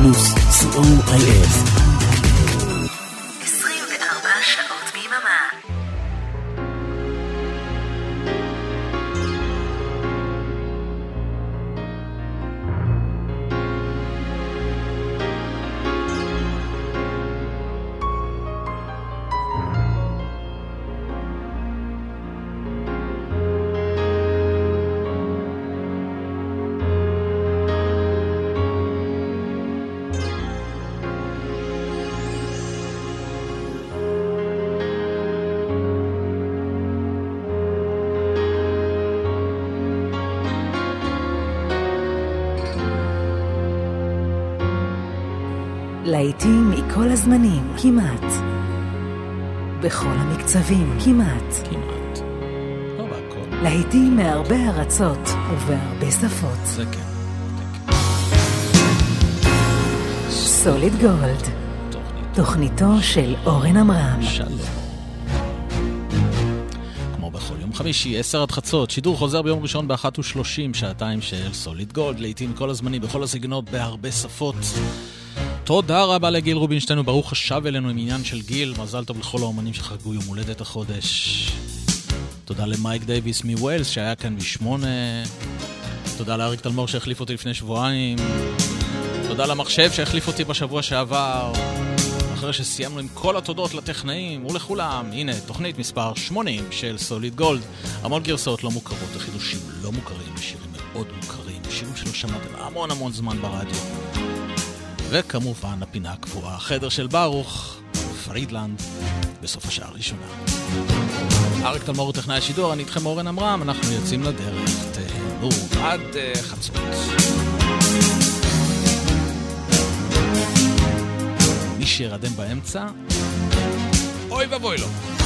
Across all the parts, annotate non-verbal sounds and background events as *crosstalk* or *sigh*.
פלוס, co.il כמעט. בכל המקצבים, כמעט. כמעט. לא בהכל. להיטים מהרבה ארצות ובהרבה שפות. זה כן. סוליד גולד. תוכניתו של אורן עמרם. שלום. חמישי, עשר עד חצות, שידור חוזר ביום ראשון באחת ושלושים, שעתיים של סוליד גולד, לעיתים כל הזמנים, בכל הסגנות, בהרבה שפות. תודה רבה לגיל רובינשטיין, וברוך השב אלינו עם עניין של גיל. מזל טוב לכל האומנים שחגגו יום הולדת החודש. תודה למייק דייוויס מווילס שהיה כאן בשמונה. תודה לאריק תלמור שהחליף אותי לפני שבועיים. תודה למחשב שהחליף אותי בשבוע שעבר. אחרי שסיימנו עם כל התודות לטכנאים ולכולם, הנה תוכנית מספר 80 של סוליד גולד. המון גרסאות לא מוכרות וחידושים לא מוכרים, שירים מאוד מוכרים, שירים שלא שמעתם המון המון זמן ברדיו. וכמובן הפינה הקבועה, החדר של ברוך, פרידלנד, בסוף השעה הראשונה. אריק תלמור הוא טכנאי השידור, אני איתכם אורן עמרם, אנחנו יוצאים לדרך, תהנו עד uh, חצות. מי שירדם באמצע, אוי ואבוי לו. dancing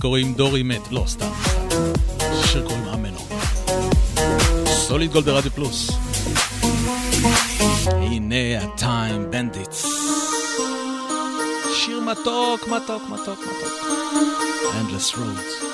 קוראים דורי מת, לא, סתם. שיר קוראים אמנו. סוליד גולד ברדיו פלוס. הנה ה Time Bandits. שיר מתוק, מתוק, מתוק, מתוק. Endless Roads.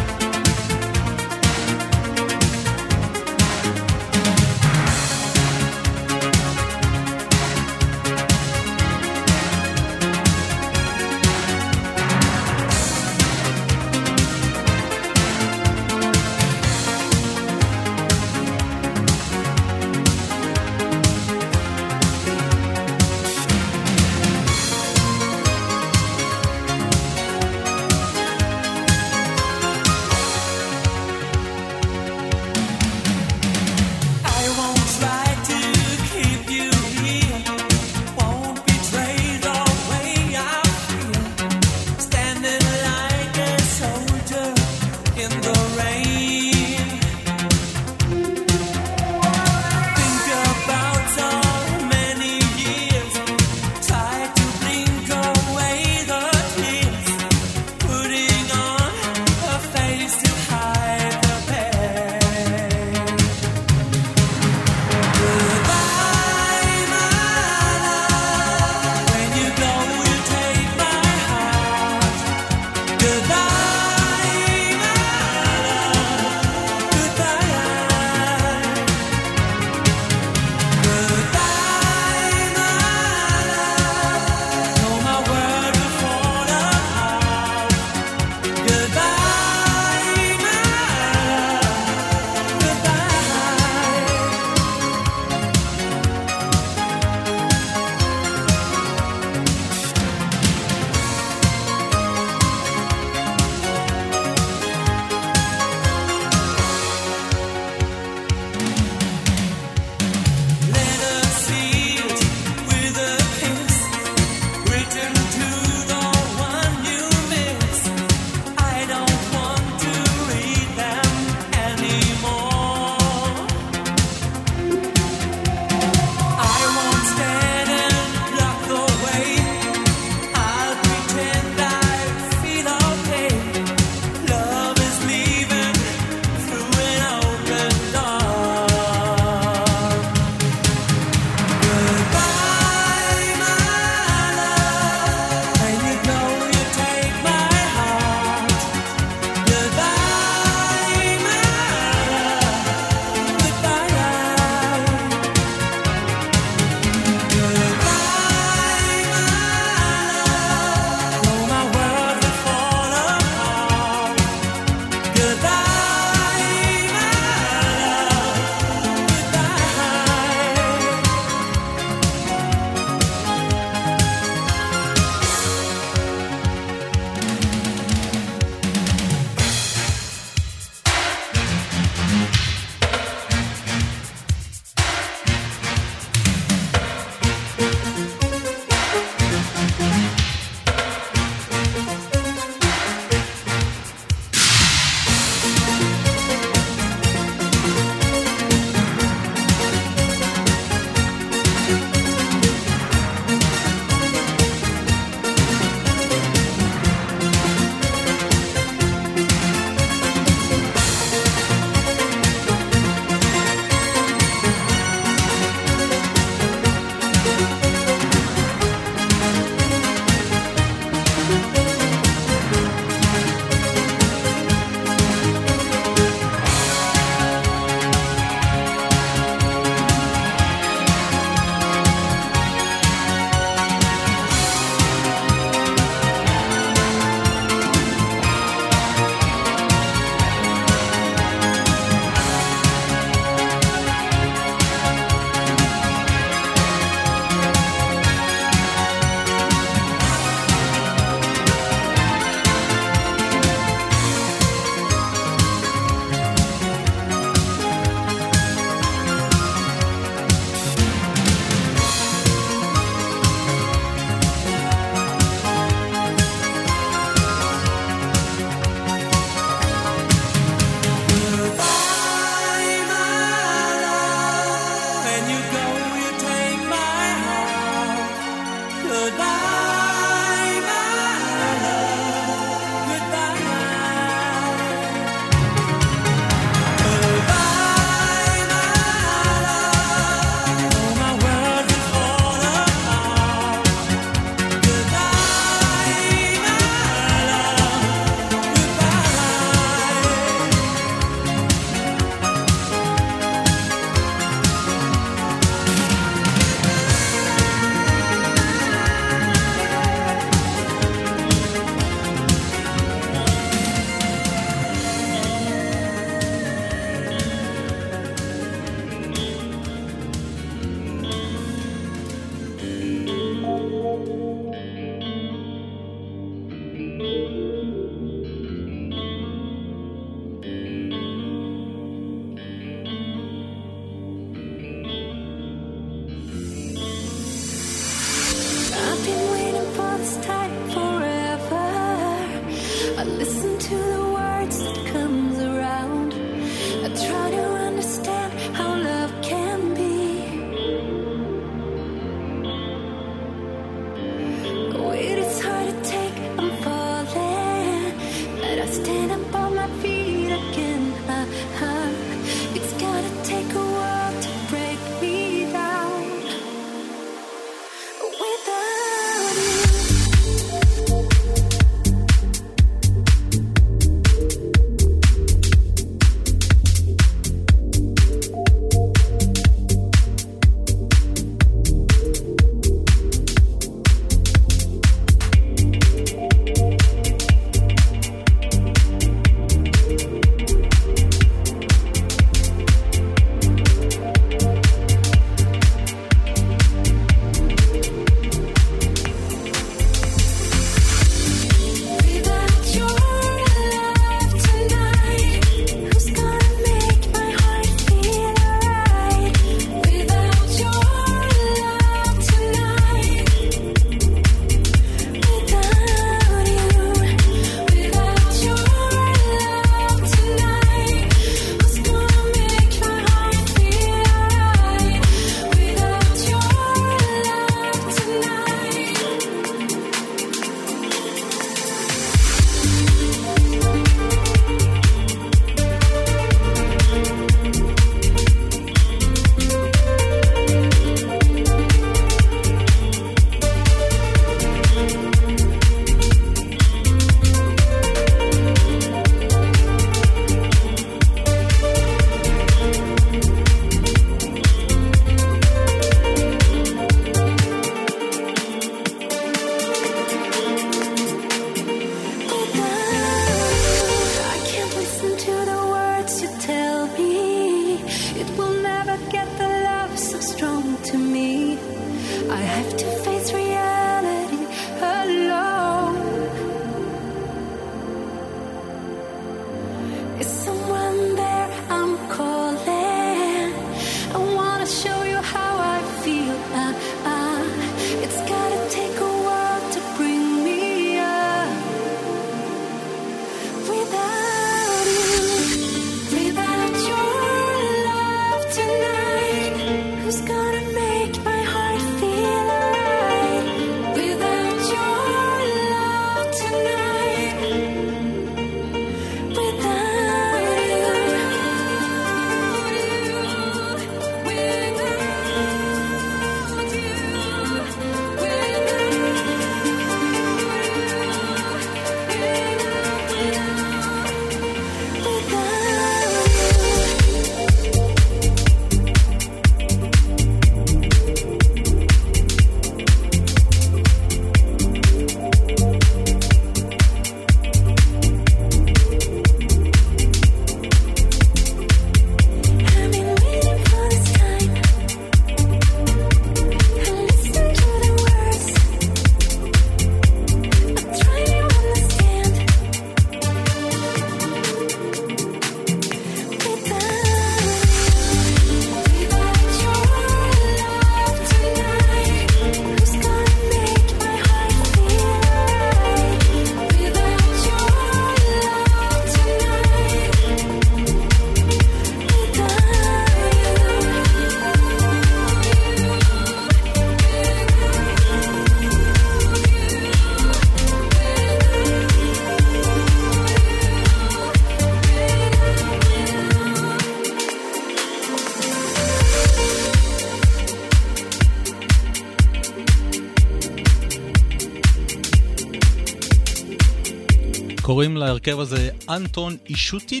קוראים להרכב הזה אנטון אישוטין,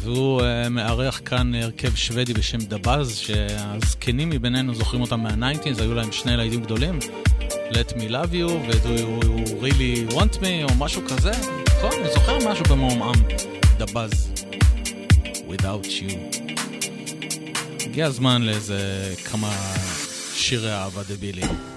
והוא uh, מארח כאן הרכב שוודי בשם דבאז, שהזקנים מבינינו זוכרים אותם מהניינטינס, היו להם שני ילדים גדולים, Let me love you, ו-Do you really want me, או משהו כזה, נכון? אני זוכר משהו במעומעם, דבאז, without you. הגיע הזמן לאיזה כמה שירי אהבה דבילים.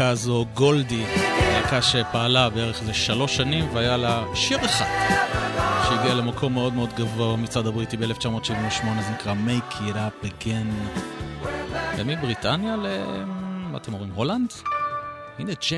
הלהקה הזו גולדי, להקה שפעלה בערך איזה שלוש שנים והיה לה שיר אחד שהגיע למקום מאוד מאוד גבוה מצד הבריטי ב-1978, זה נקרא Make It Up Again. ומבריטניה ל... מה אתם אומרים? הולנד? הנה ג'קפוט.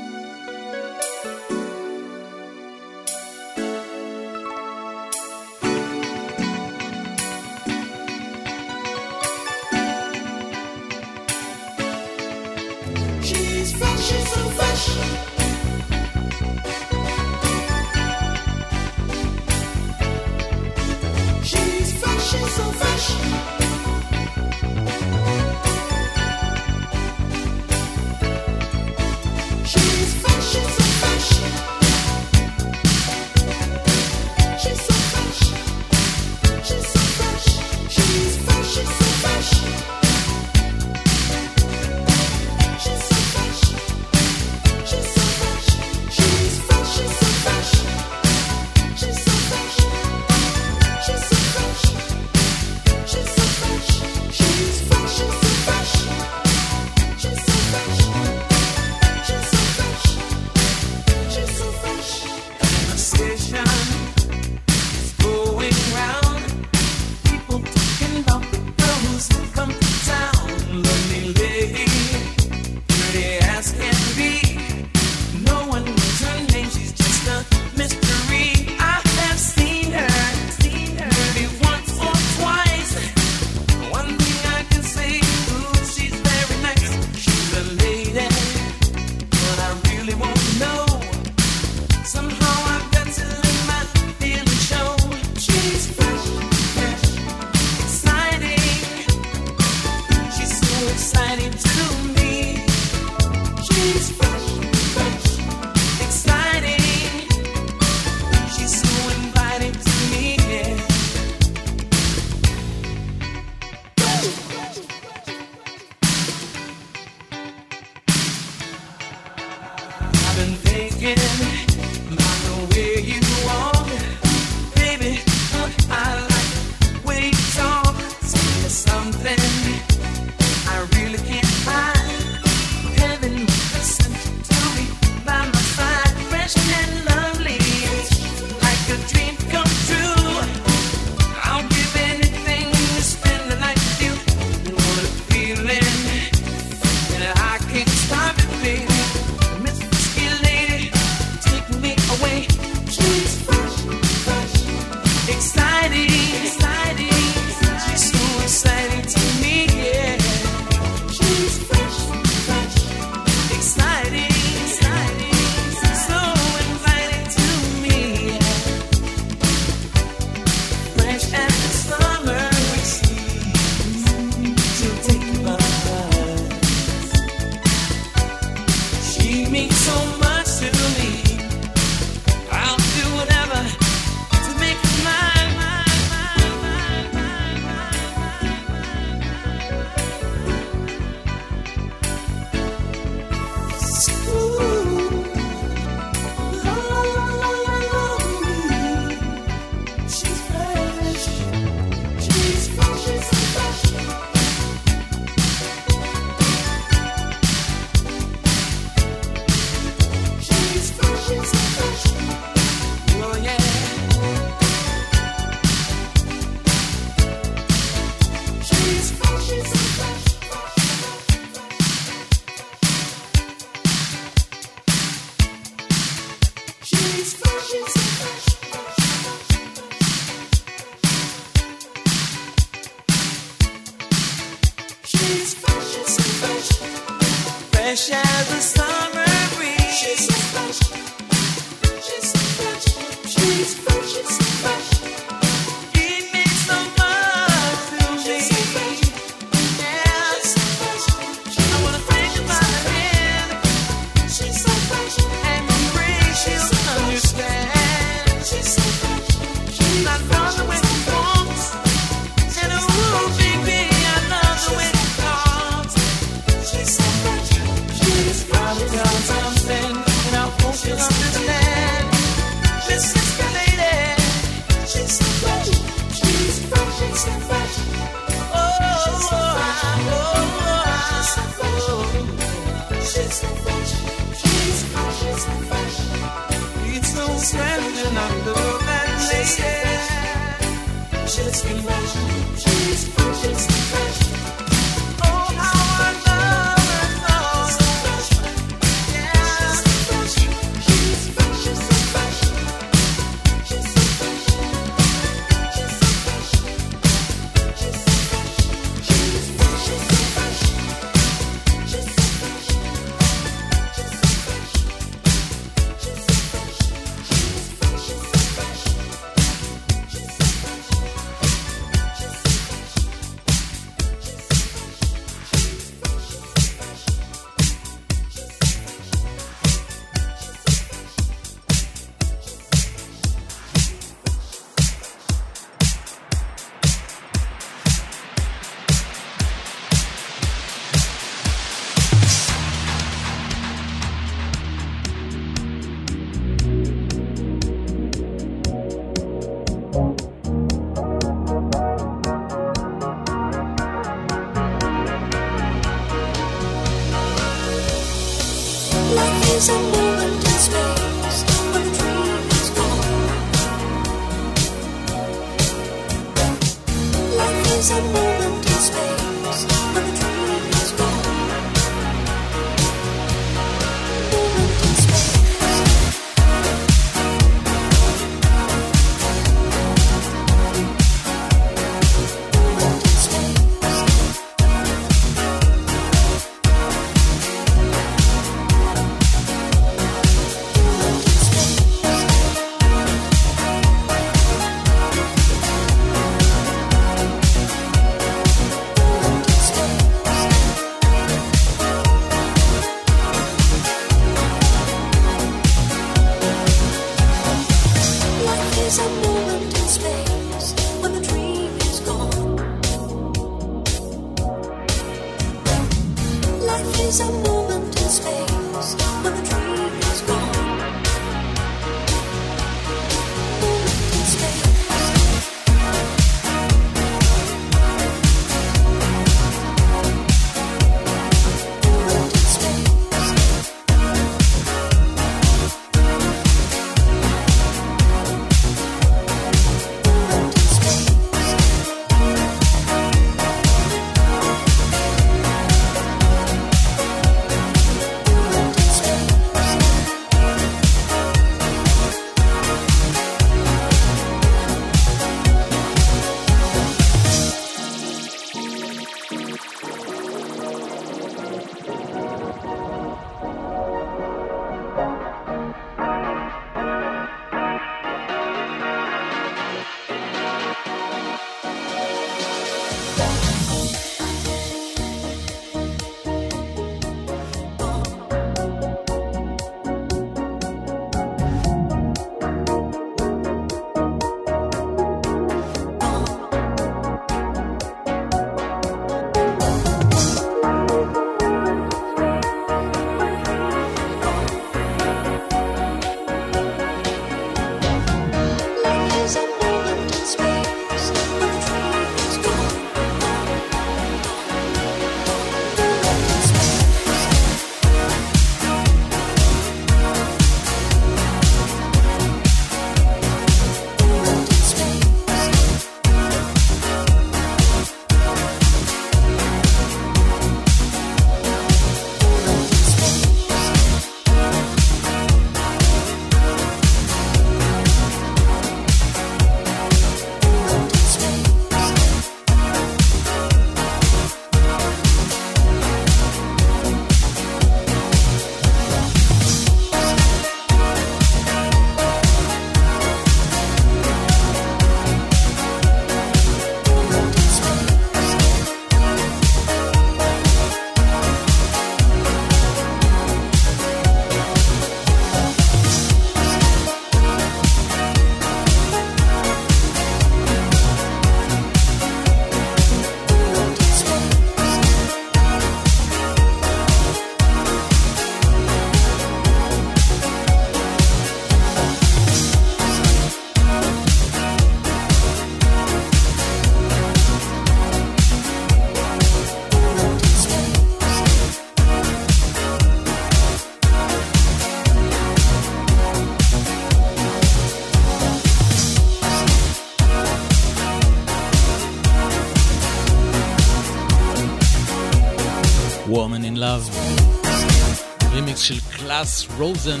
של קלאס רוזן.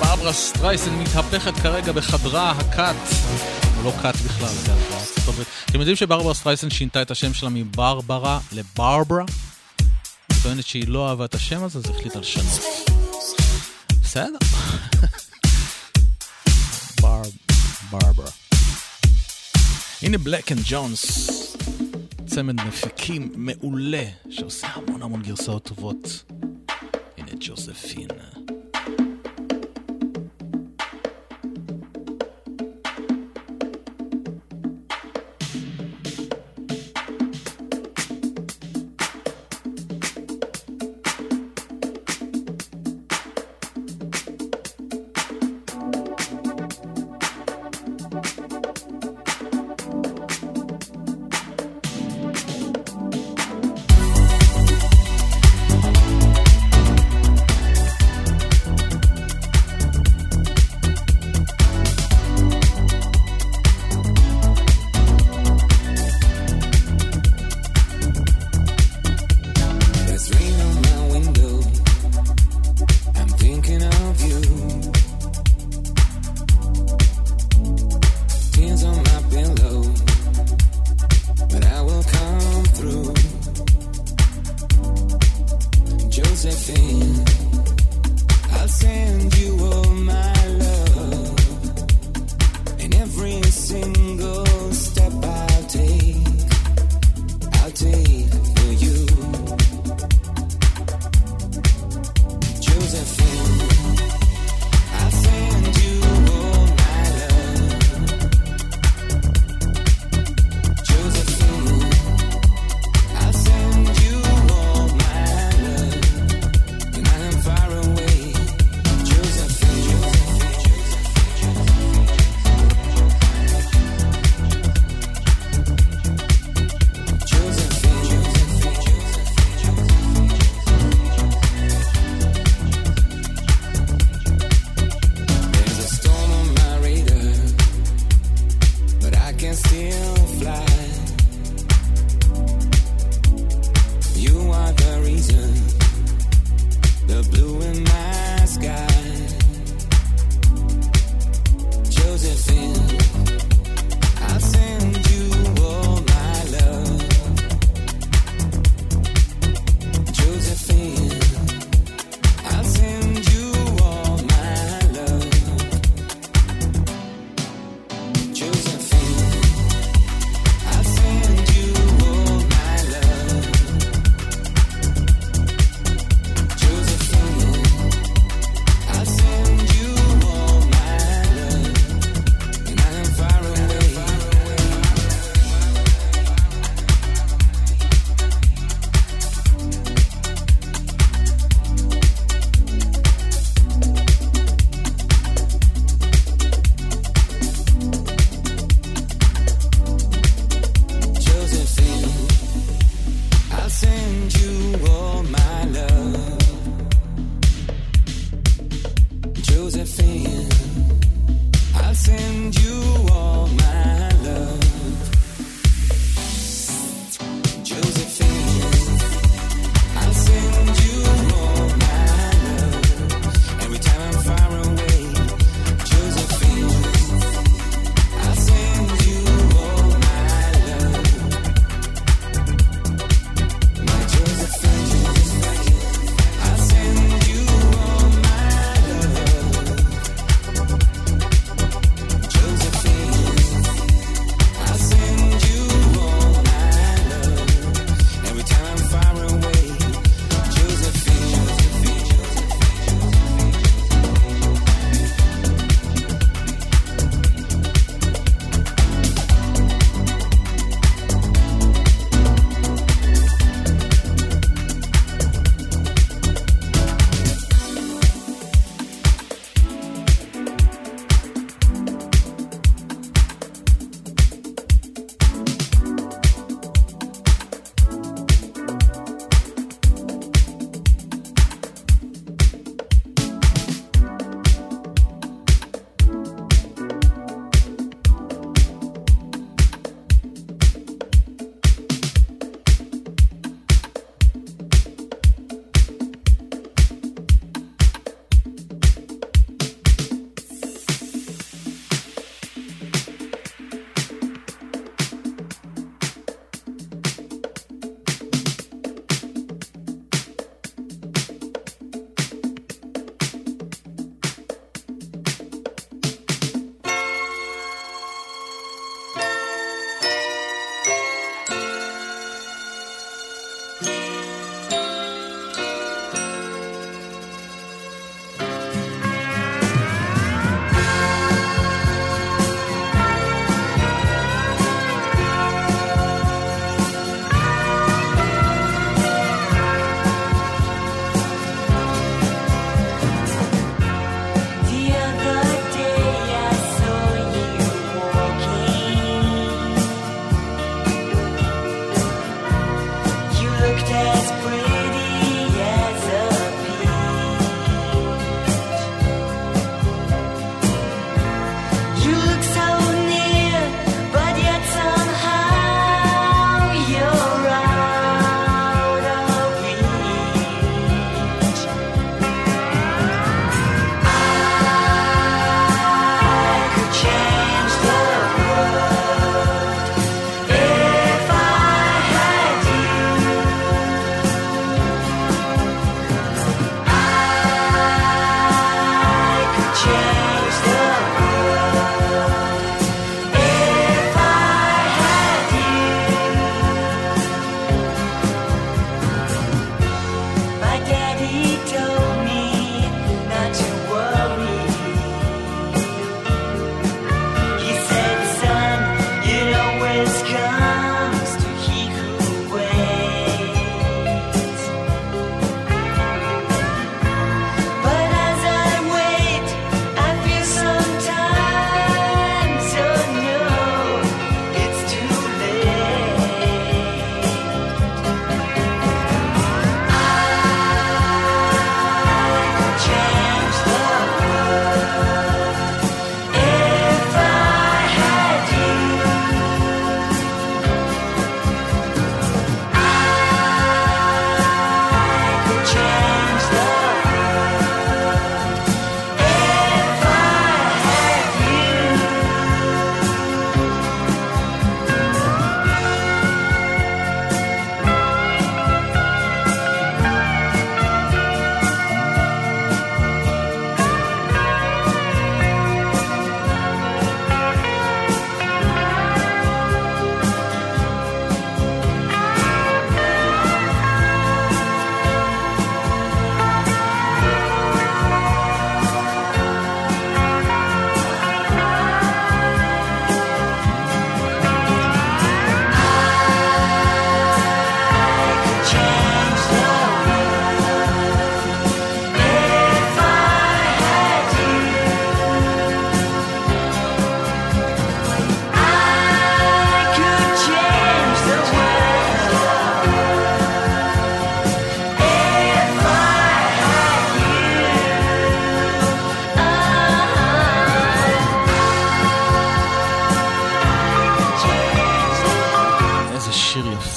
ברברה סטרייסן מתהפכת כרגע בחדרה הקאט. לא קאט בכלל, אגב, בארצות הברית. אתם יודעים שברברה סטרייסן שינתה את השם שלה מברברה לברברה? היא טוענת שהיא לא אהבה את השם הזה, אז החליטה לשנות. בסדר. ברברה. הנה בלק אנד ג'ונס, צמד מפיקים מעולה, שעושה המון המון גרסאות טובות. Josephine.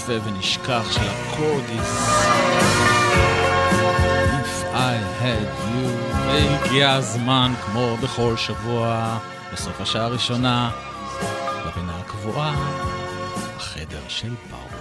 נתנשפה ונשכח של הקודיס. If I had you, והגיע הזמן, כמו בכל שבוע, בסוף השעה הראשונה, לפינה הקבועה, החדר של ברוך.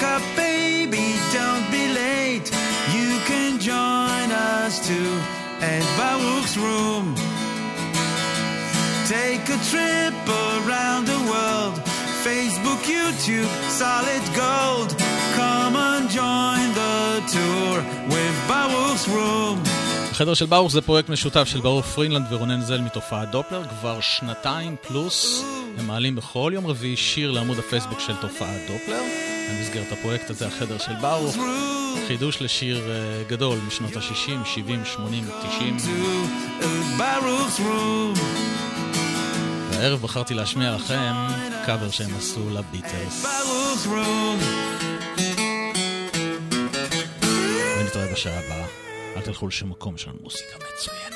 Wake up, baby, don't be late. You can join us too at Baruch's room. Take a trip around the world. Facebook, YouTube, solid gold. Come and join the tour with Baruch's room. החדר של ברוך זה פרויקט משותף של ברוך פרינלנד ורונן זל מתופעת דופלר כבר שנתיים פלוס. הם מעלים בכל יום רביעי שיר לעמוד הפייסבוק של תופעת דופלר. במסגרת הפרויקט הזה החדר של ברוך. חידוש לשיר uh, גדול משנות ה-60, 70, 80, 90. Baruch's room. והערב בחרתי להשמיע לכם קאבר שהם עשו לביטלס. ונתראה בשעה הבאה. אל תלכו לשום מקום, יש לנו מוזיקה מצוינת.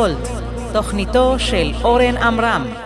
גולד, תוכניתו של אורן עמרם.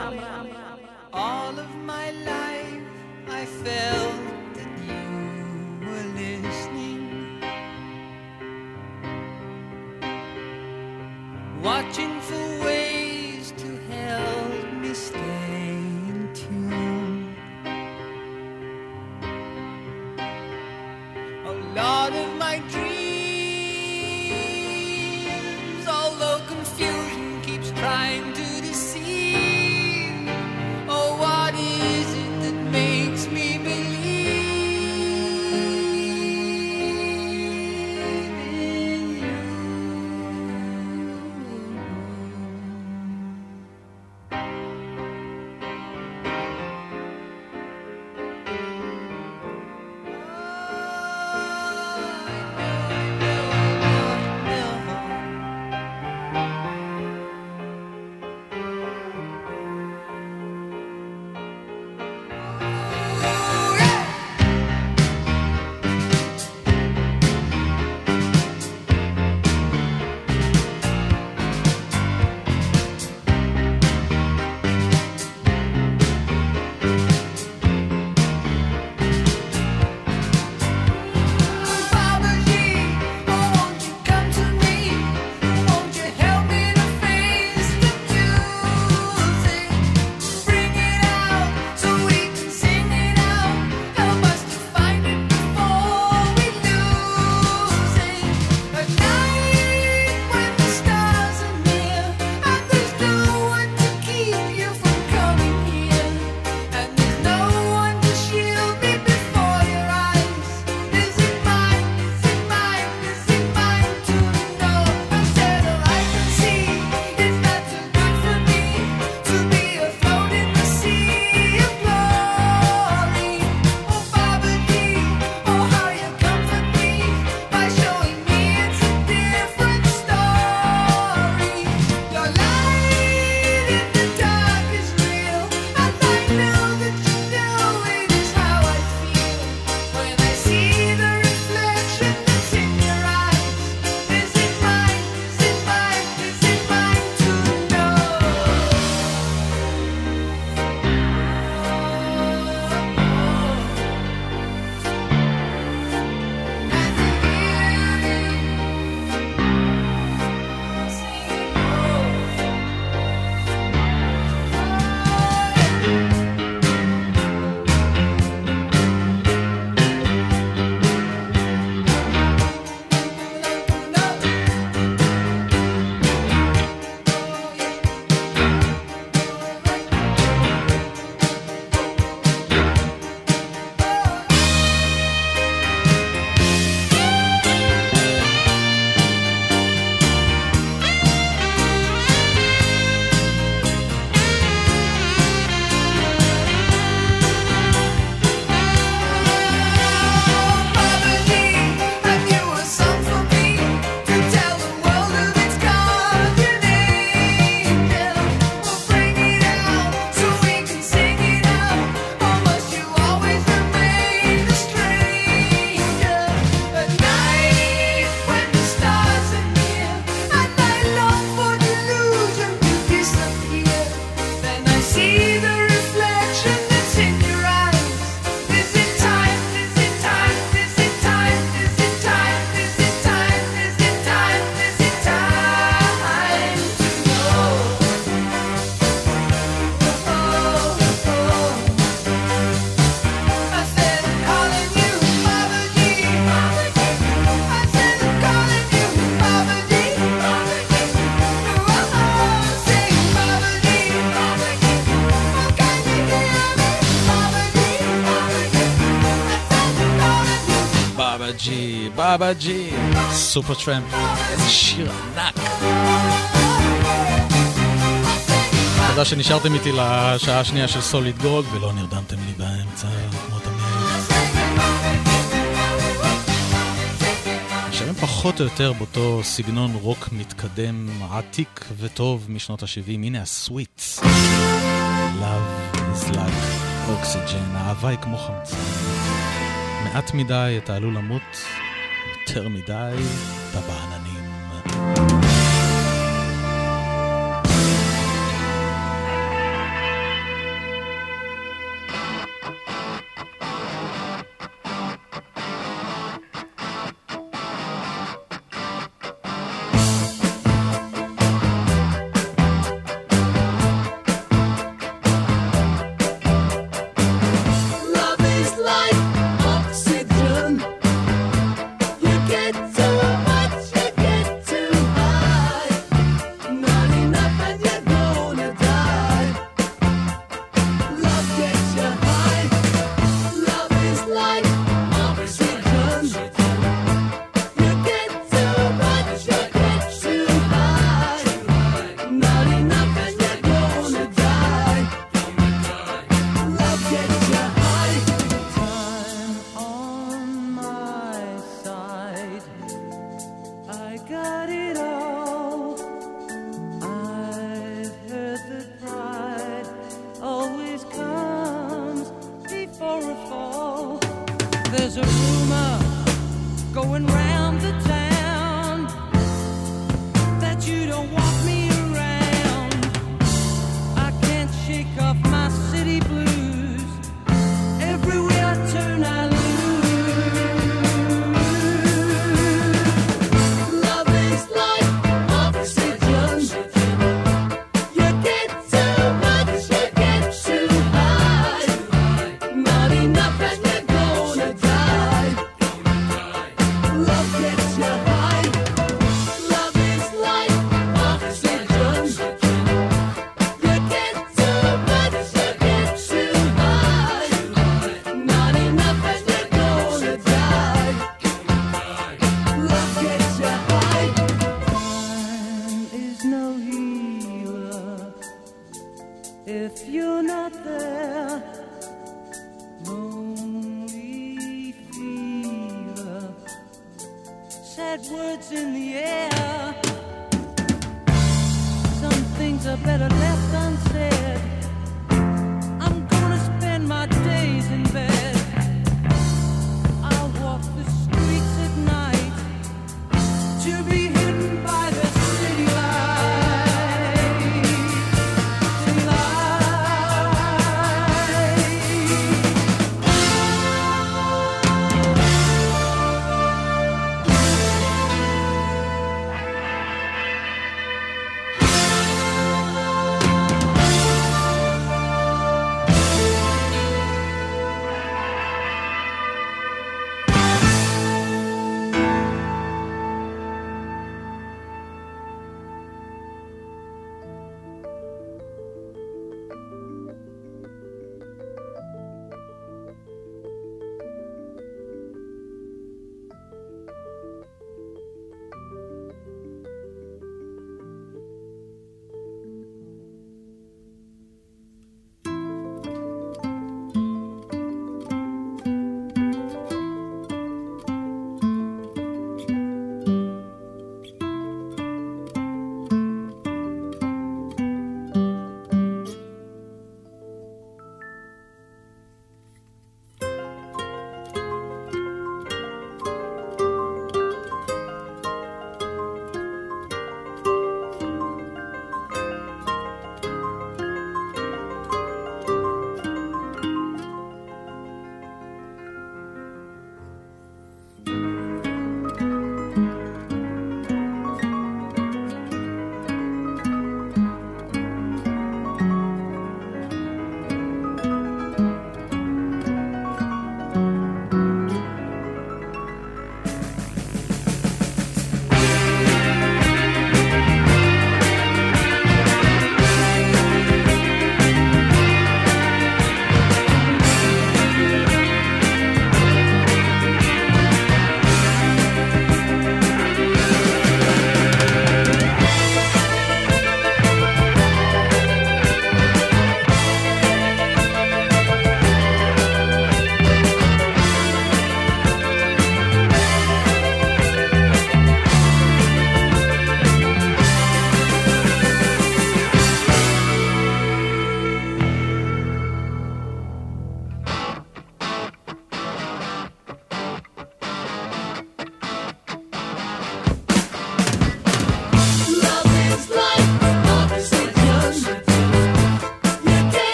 Babaji, סופרטראמפ, איזה שיר ענק. תודה שנשארתם איתי לשעה השנייה של סוליד גולד ולא נרדמתם לי באמצע, כמו תמיד. נשארים פחות או יותר באותו סגנון רוק מתקדם, עתיק וטוב משנות ה-70. הנה הסוויטס. Love is like oxygen, האהבה היא כמו חמצן. מעט מדי אתה עלול למות, יותר מדי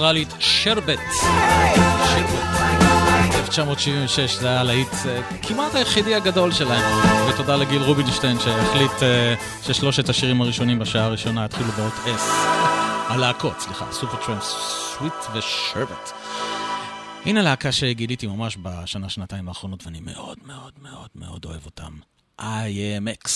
האוסטרלית שרבט. שרבט. 1976 זה היה הלהיט אה, כמעט היחידי הגדול שלהם. ותודה לגיל רובינשטיין שהחליט אה, ששלושת השירים הראשונים בשעה הראשונה התחילו באות S. הלהקות, סליחה, סופרטראמפ, סוויט ושרבט. הנה להקה שגיליתי ממש בשנה-שנתיים האחרונות ואני מאוד מאוד מאוד מאוד אוהב אותם. IMX.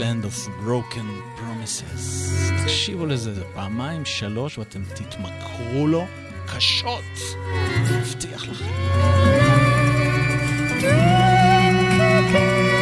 Land of Broken פרמיסס. תקשיבו לזה, זה פעמיים שלוש ואתם תתמכרו לו קשות. אני מבטיח לכם. Thank you.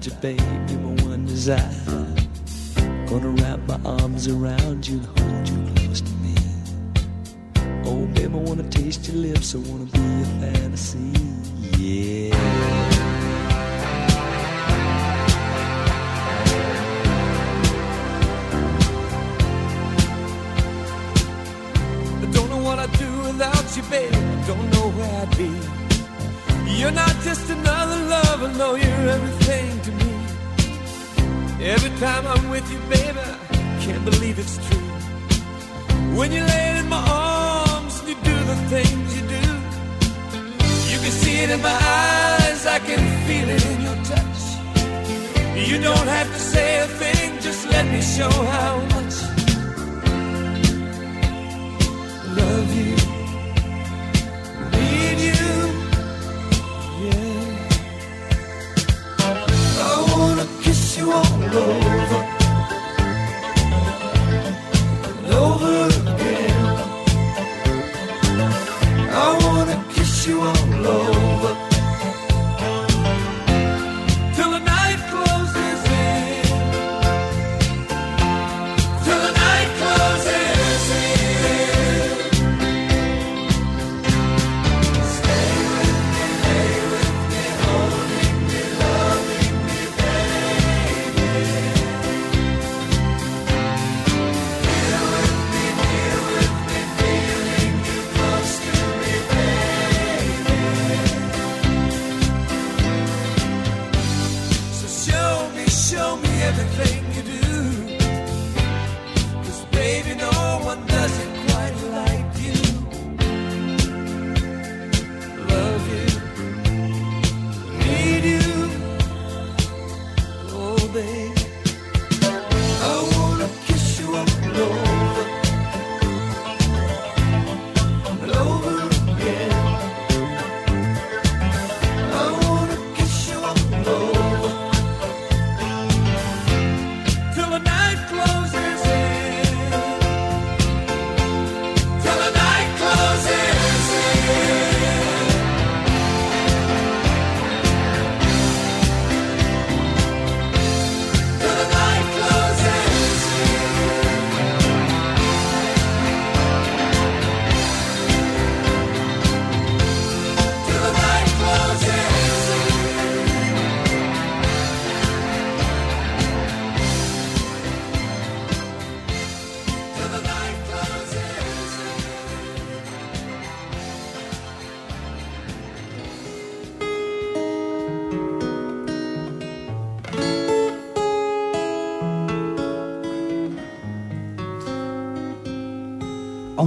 de bem.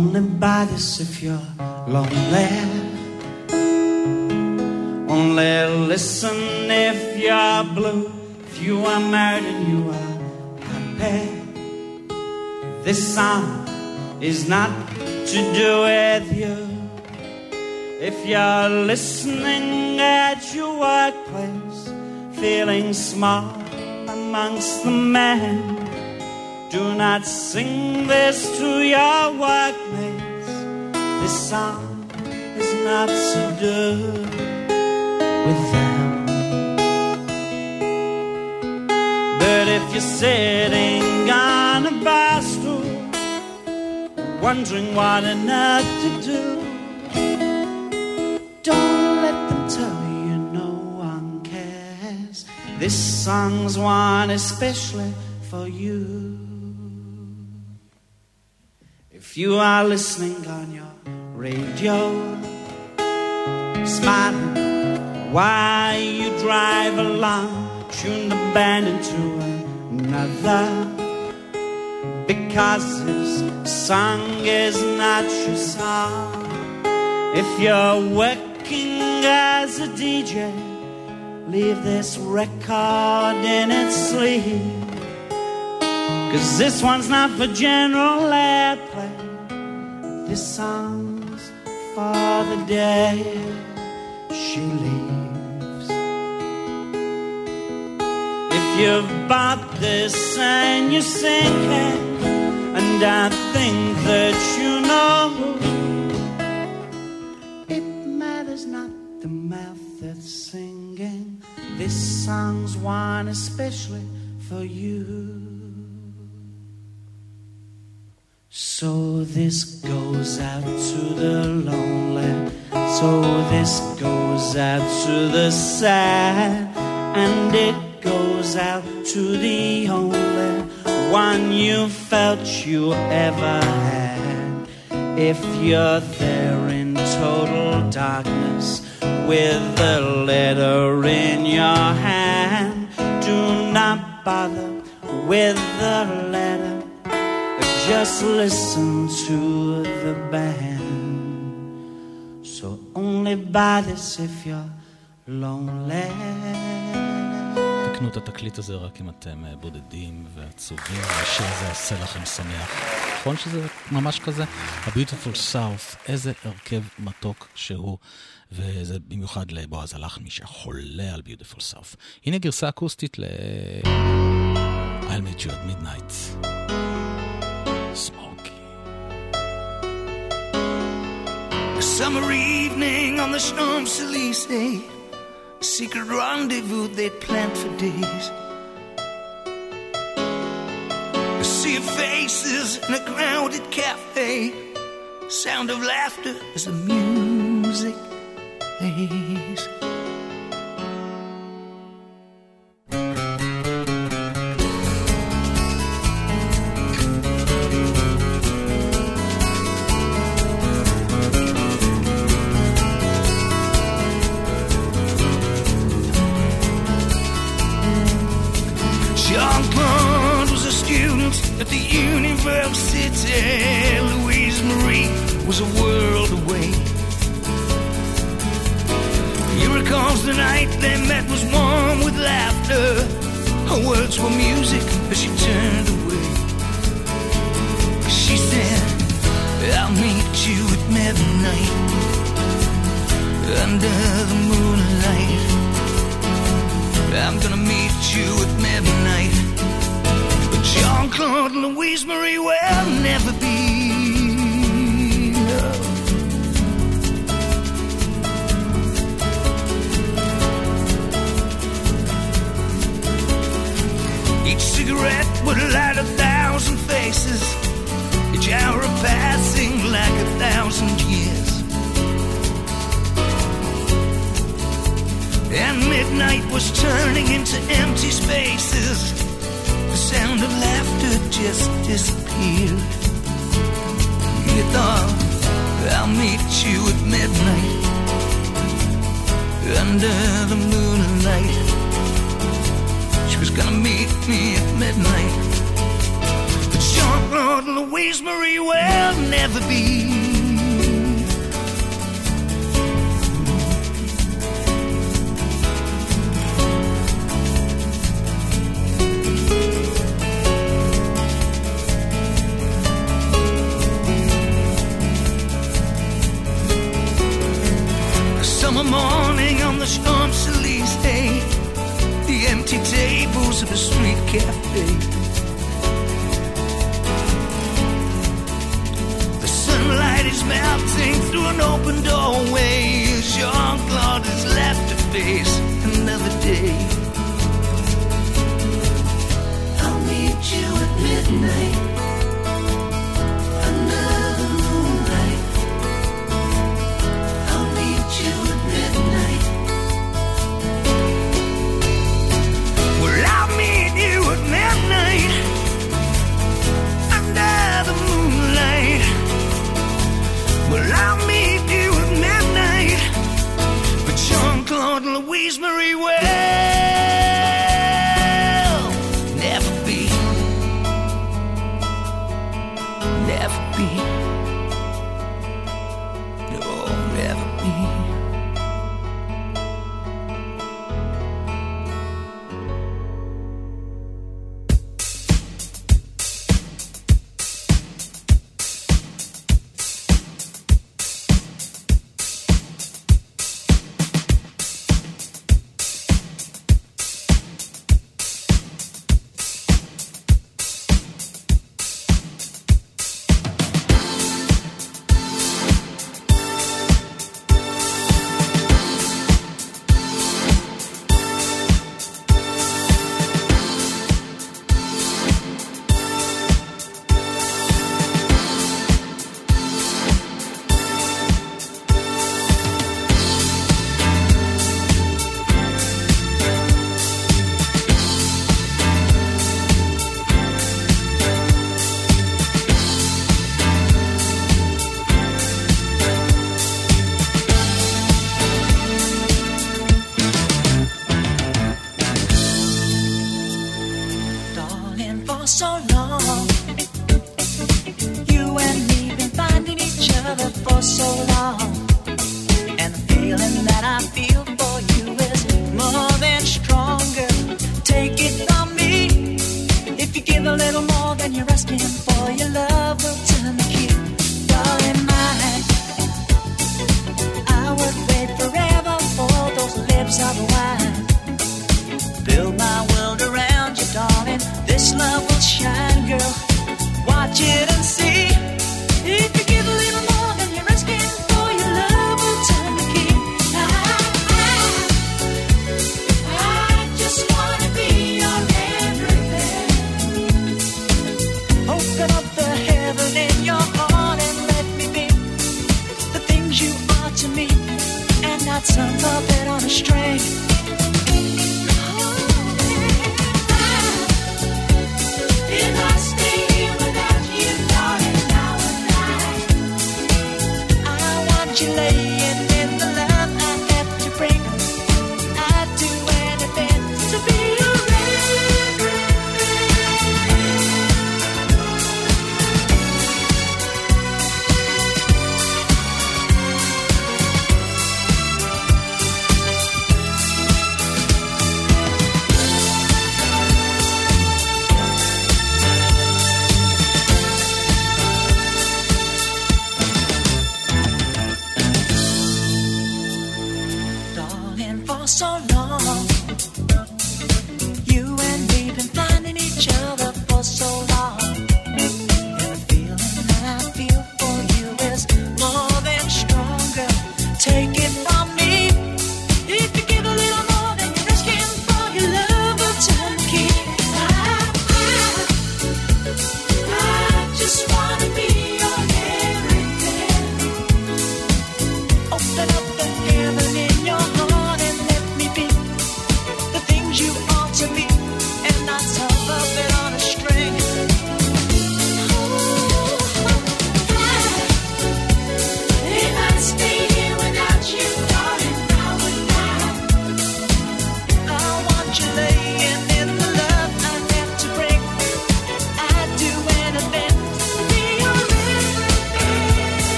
Only buy this if you're lonely. Only listen if you're blue. If you are married and you are happy. This song is not to do with you. If you're listening at your workplace, feeling small amongst the men, do not sing this to your work not so good with them. But if you're sitting on a bar stool, wondering what on earth to do, don't let them tell you no one cares. This song's one especially for you. If you are listening on your radio, smiling while you drive along, tune the band into another. Because this song is not your song. If you're working as a DJ, leave this record in its sleeve. Cause this one's not for general airplay. This song's for the day she leaves. If you've bought this and you're sinking, and I think that you know it matters not the mouth that's singing. This song's one especially for you. So this goes out to the lonely. So this goes out to the sad. And it goes out to the only one you felt you ever had. If you're there in total darkness with a letter in your hand, do not bother with the. Listen to the band. So only buy this if you're lonely. תקנו את התקליט הזה רק אם אתם אה, בודדים ועצובים, והשיר הזה יעשה לכם שמח. נכון שזה ממש כזה? ה-Beautiful South, איזה הרכב מתוק שהוא, וזה במיוחד לבועז הלחמי שחולה על Beautiful South. הנה גרסה אקוסטית ל... I'll meet you at midnight. Smoky. A summer evening on the Champs-Élysées A secret rendezvous they'd planned for days. A sea of faces in a crowded cafe. Sound of laughter as the music plays university. Louise Marie was a world away. He recalls the night they met was warm with laughter. Her words were music as she turned away. She said, I'll meet you at midnight under the moonlight. I'm gonna meet you at midnight. Jean Claude Louise Marie will never be. Each cigarette would light a thousand faces, each hour passing like a thousand years. And midnight was turning into empty spaces. The sound of laughter just disappeared. You thought, I'll meet you at midnight. Under the moonlight. She was gonna meet me at midnight. But Jean Claude Louise Marie will never be. A street cafe. The sunlight is melting through an open doorway As Jean-Claude has left to face another day. I'll meet you at midnight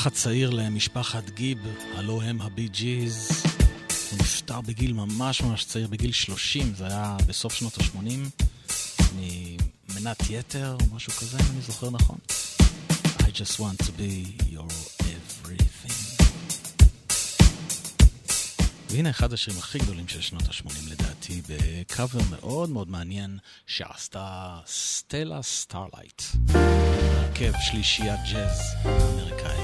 האח הצעיר למשפחת גיב, הלוא הם הבי ג'יז. הוא נפטר בגיל ממש ממש צעיר, בגיל 30, זה היה בסוף שנות ה-80, ממנת יתר או משהו כזה, אם אני זוכר נכון. I just want to be your everything. והנה אחד השירים הכי גדולים של שנות ה-80 לדעתי, בקאבר מאוד מאוד מעניין שעשתה סטלה סטארלייט. הרכב שלישיית ג'אז אמריקאי,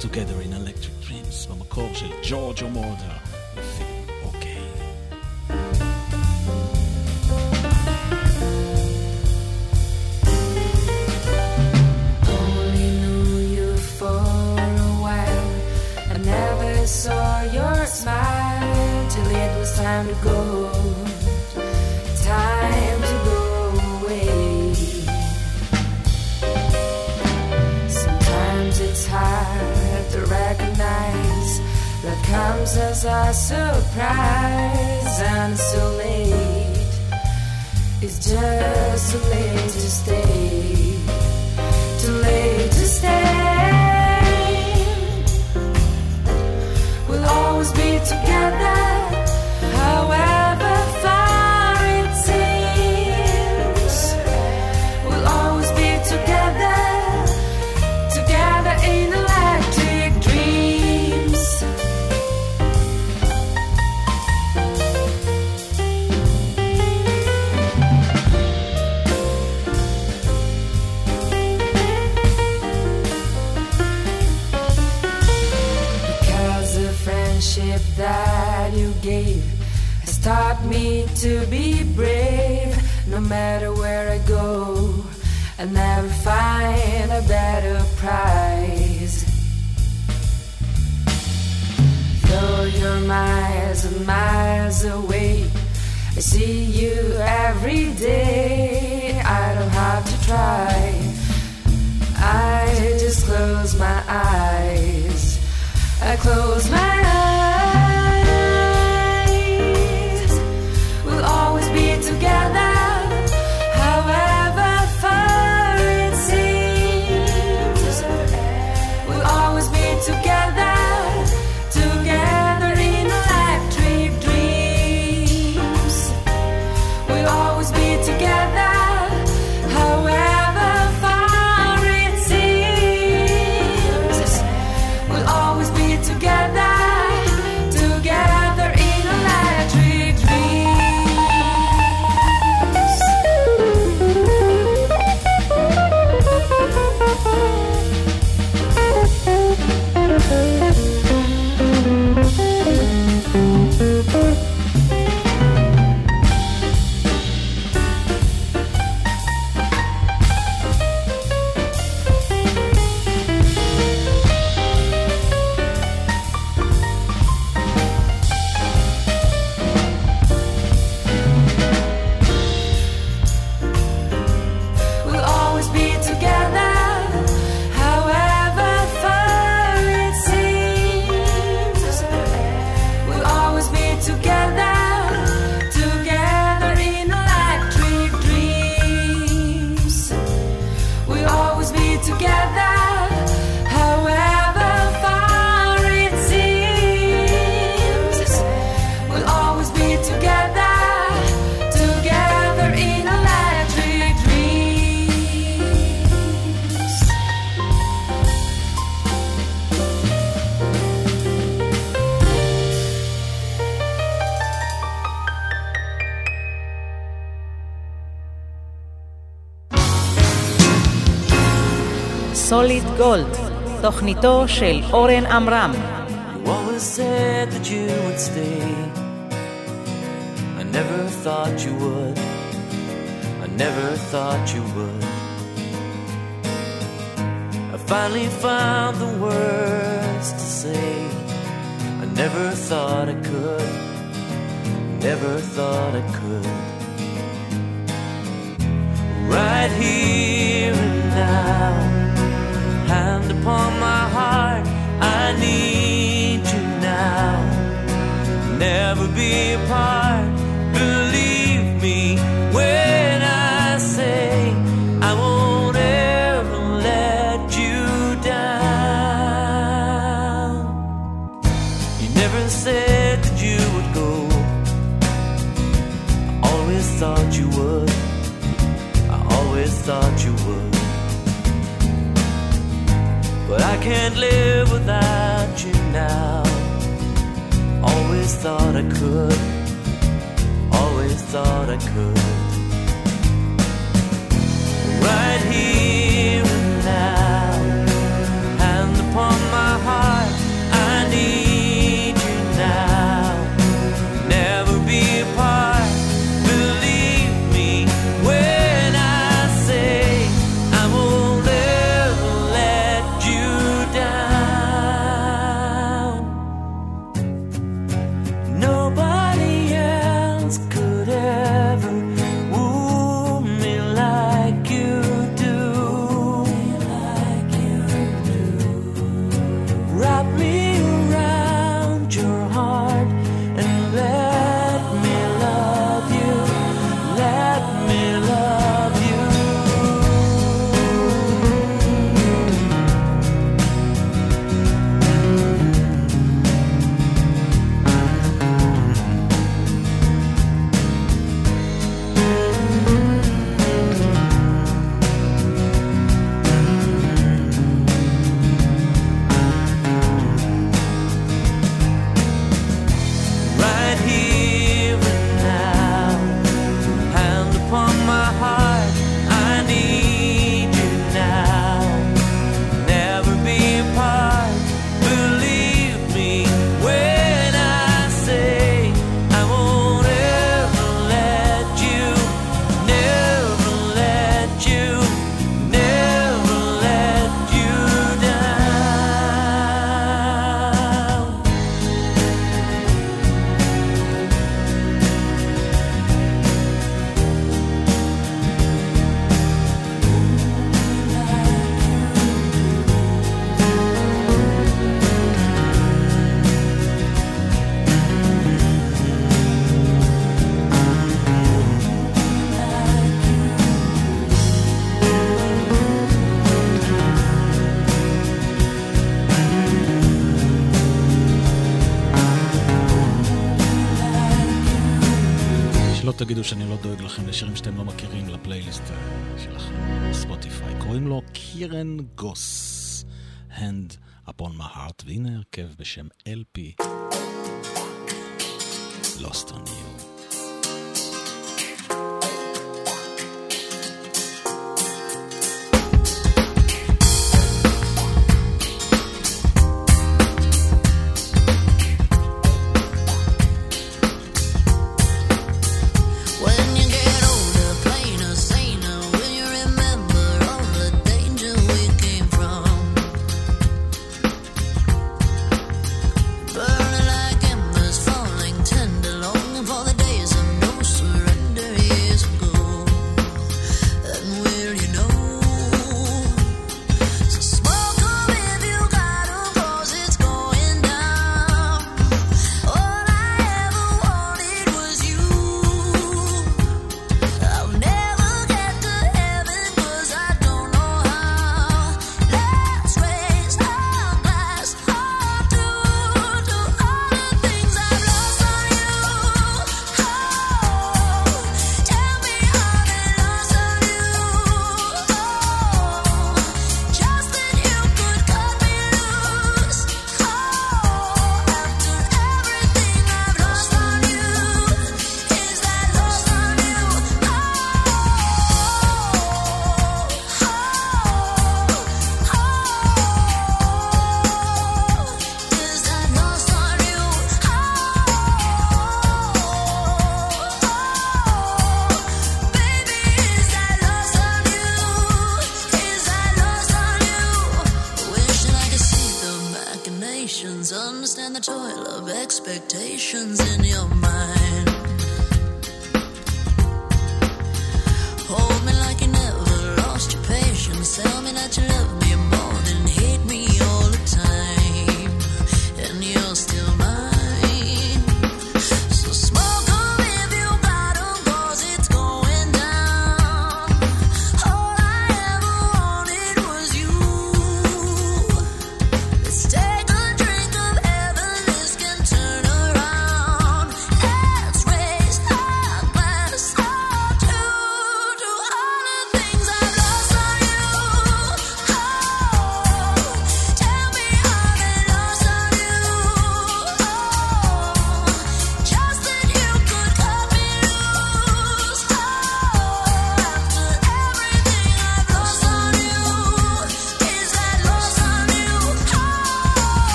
Together in Electric Dreams, במקור של ג'ורג' אומורדר, לפי אוקיי. only knew you for a while. I never saw your smile till it was time to go. That comes as a surprise and so late. It's just too late to stay too late to stay. We'll always be together, taught me to be brave. No matter where I go, I'll never find a better prize. Though you're miles and miles away, I see you every day. I don't have to try. I just close my eyes. I close my eyes. תוכניתו של אורן עמרם. never thought you would. I never thought you would. I finally found the words to say. I never thought I could. Never thought I could. Right here and now upon my heart. I need you now. Never be apart. thought I could, always thought I could. תגידו שאני לא דואג לכם לשירים שאתם לא מכירים לפלייליסט אה, שלכם, ספוטיפיי. קוראים לו קירן גוס, Hand upon my heart, והנה הרכב בשם LP.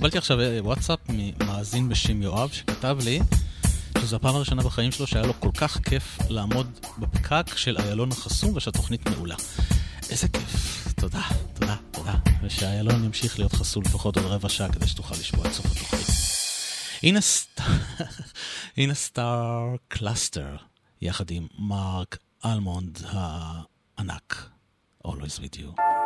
קיבלתי עכשיו אה, וואטסאפ ממאזין בשם יואב, שכתב לי שזו הפעם הראשונה בחיים שלו שהיה לו כל כך כיף לעמוד בפקק של איילון החסום ושהתוכנית מעולה. איזה כיף. תודה, תודה, תודה. ושאיילון ימשיך להיות חסום לפחות עוד רבע שעה כדי שתוכל לשמוע את סוף התוכנית. הנה *laughs* הנה סטאר קלאסטר, יחד עם מרק אלמונד הענק. Always with you.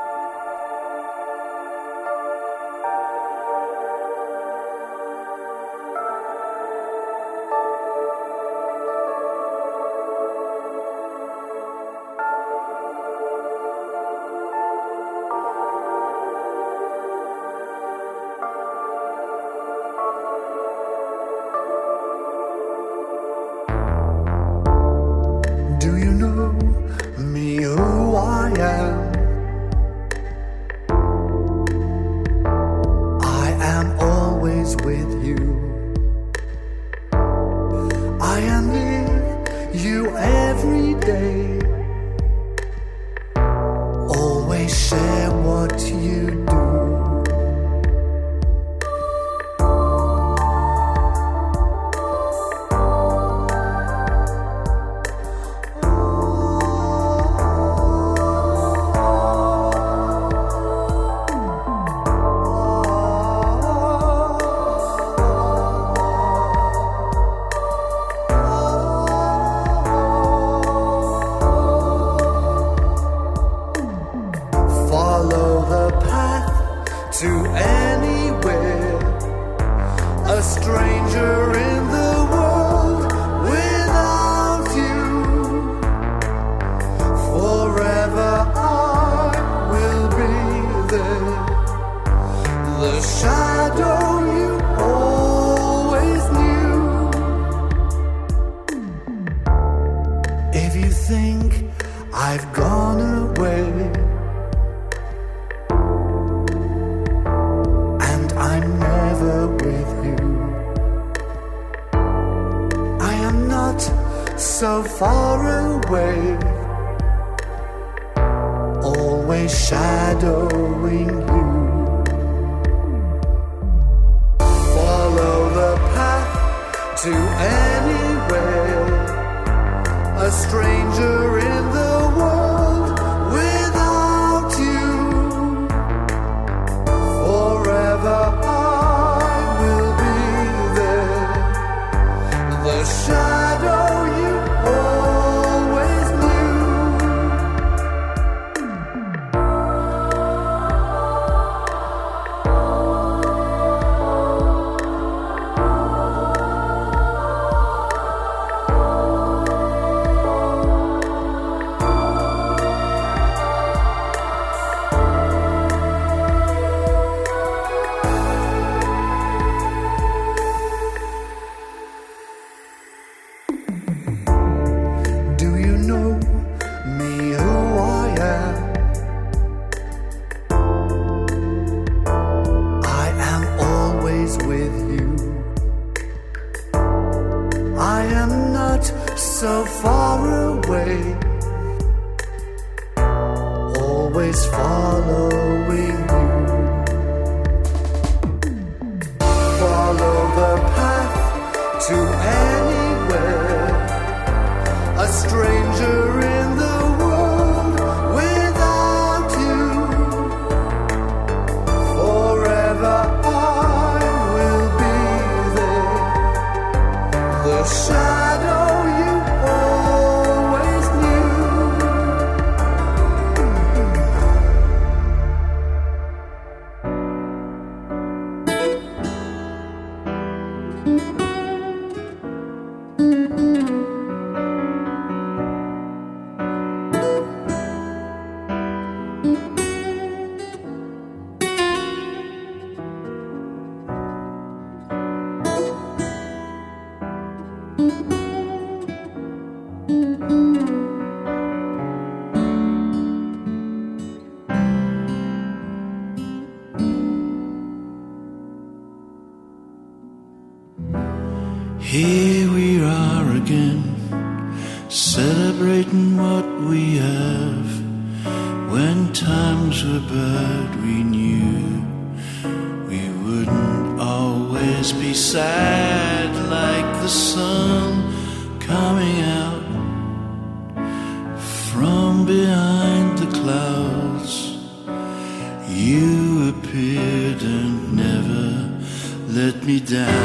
Down,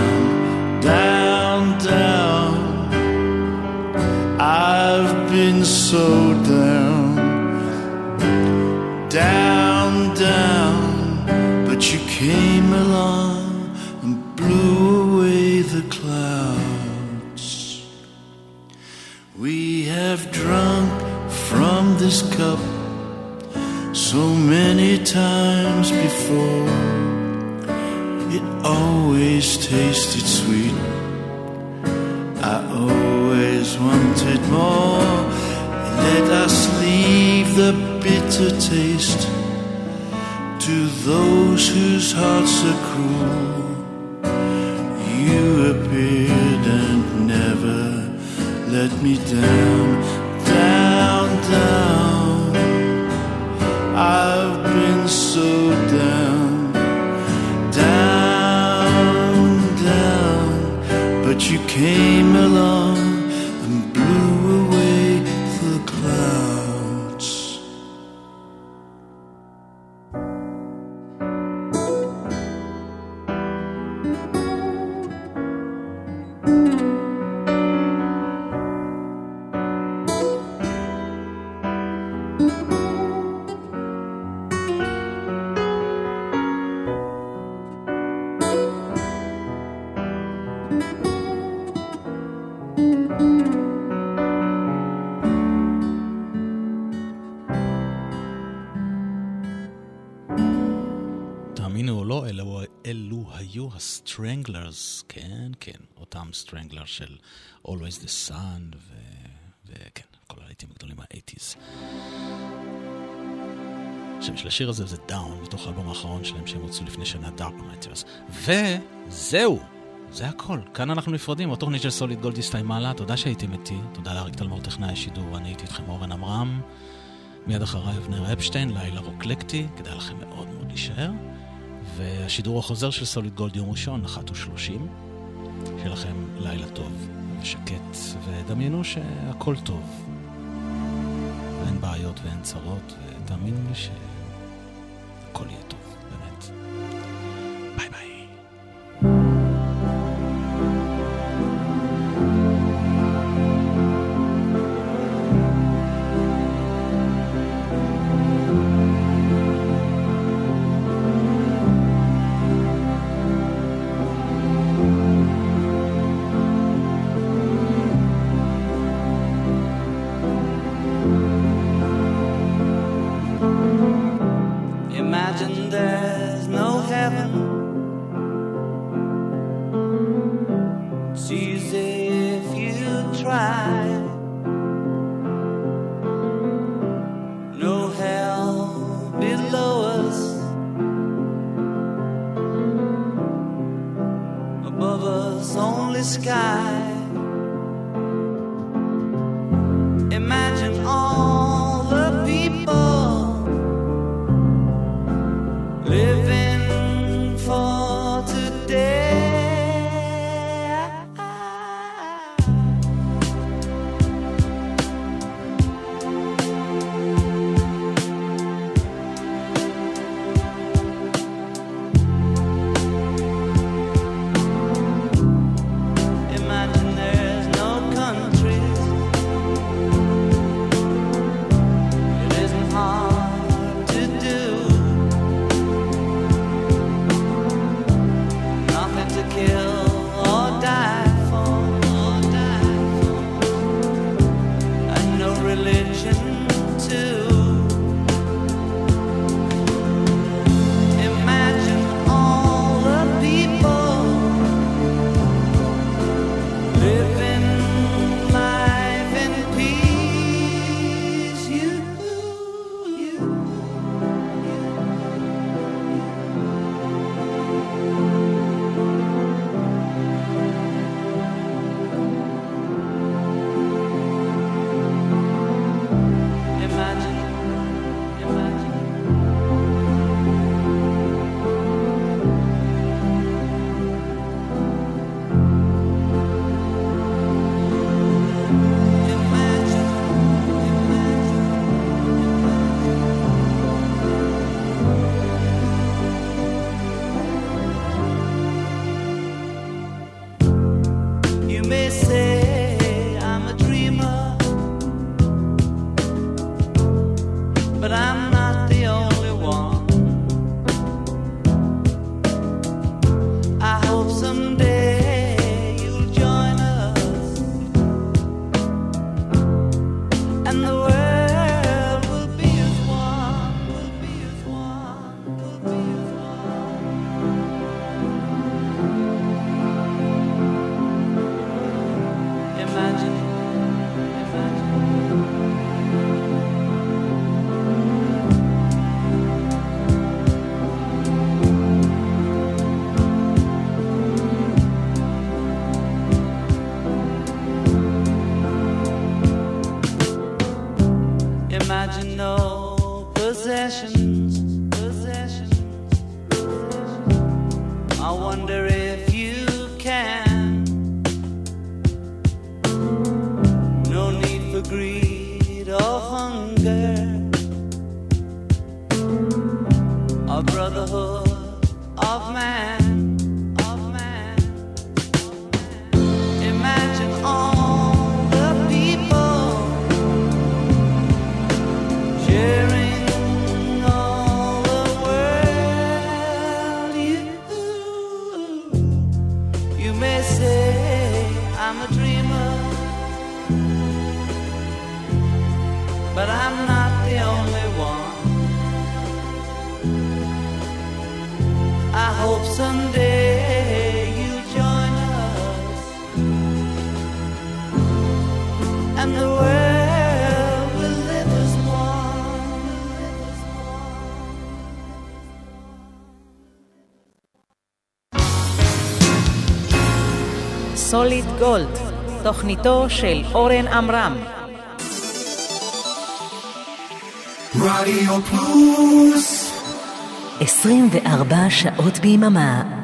אותם סטרנגלר של Always the Sun, ו... וכן, כל הלהיטים הגדולים מה-80's. השם של השיר הזה זה Down, מתוך האלבום האחרון שלהם שהם הוצאו לפני שנה, Dark Matters. וזהו, זה הכל. כאן אנחנו נפרדים, התוכנית של סוליד גולד הסתיימה לה, תודה שהייתם איתי, תודה לאריק תלמור טכנאי השידור, אני הייתי איתכם אורן עמרם. מיד אחריי אבנר אפשטיין, לילה רוק אקלקטי, כדאי לכם מאוד מאוד להישאר. והשידור החוזר של סוליד גולד יום ראשון, אחת ושלושים. שיהיה לכם לילה טוב ושקט, ודמיינו שהכל טוב. ואין בעיות ואין צרות, ותאמינו לי שהכל יהיה טוב, באמת. ביי ביי. סוליד גולד, תוכניתו של אורן עמרם. רדיו פלוס 24 שעות ביממה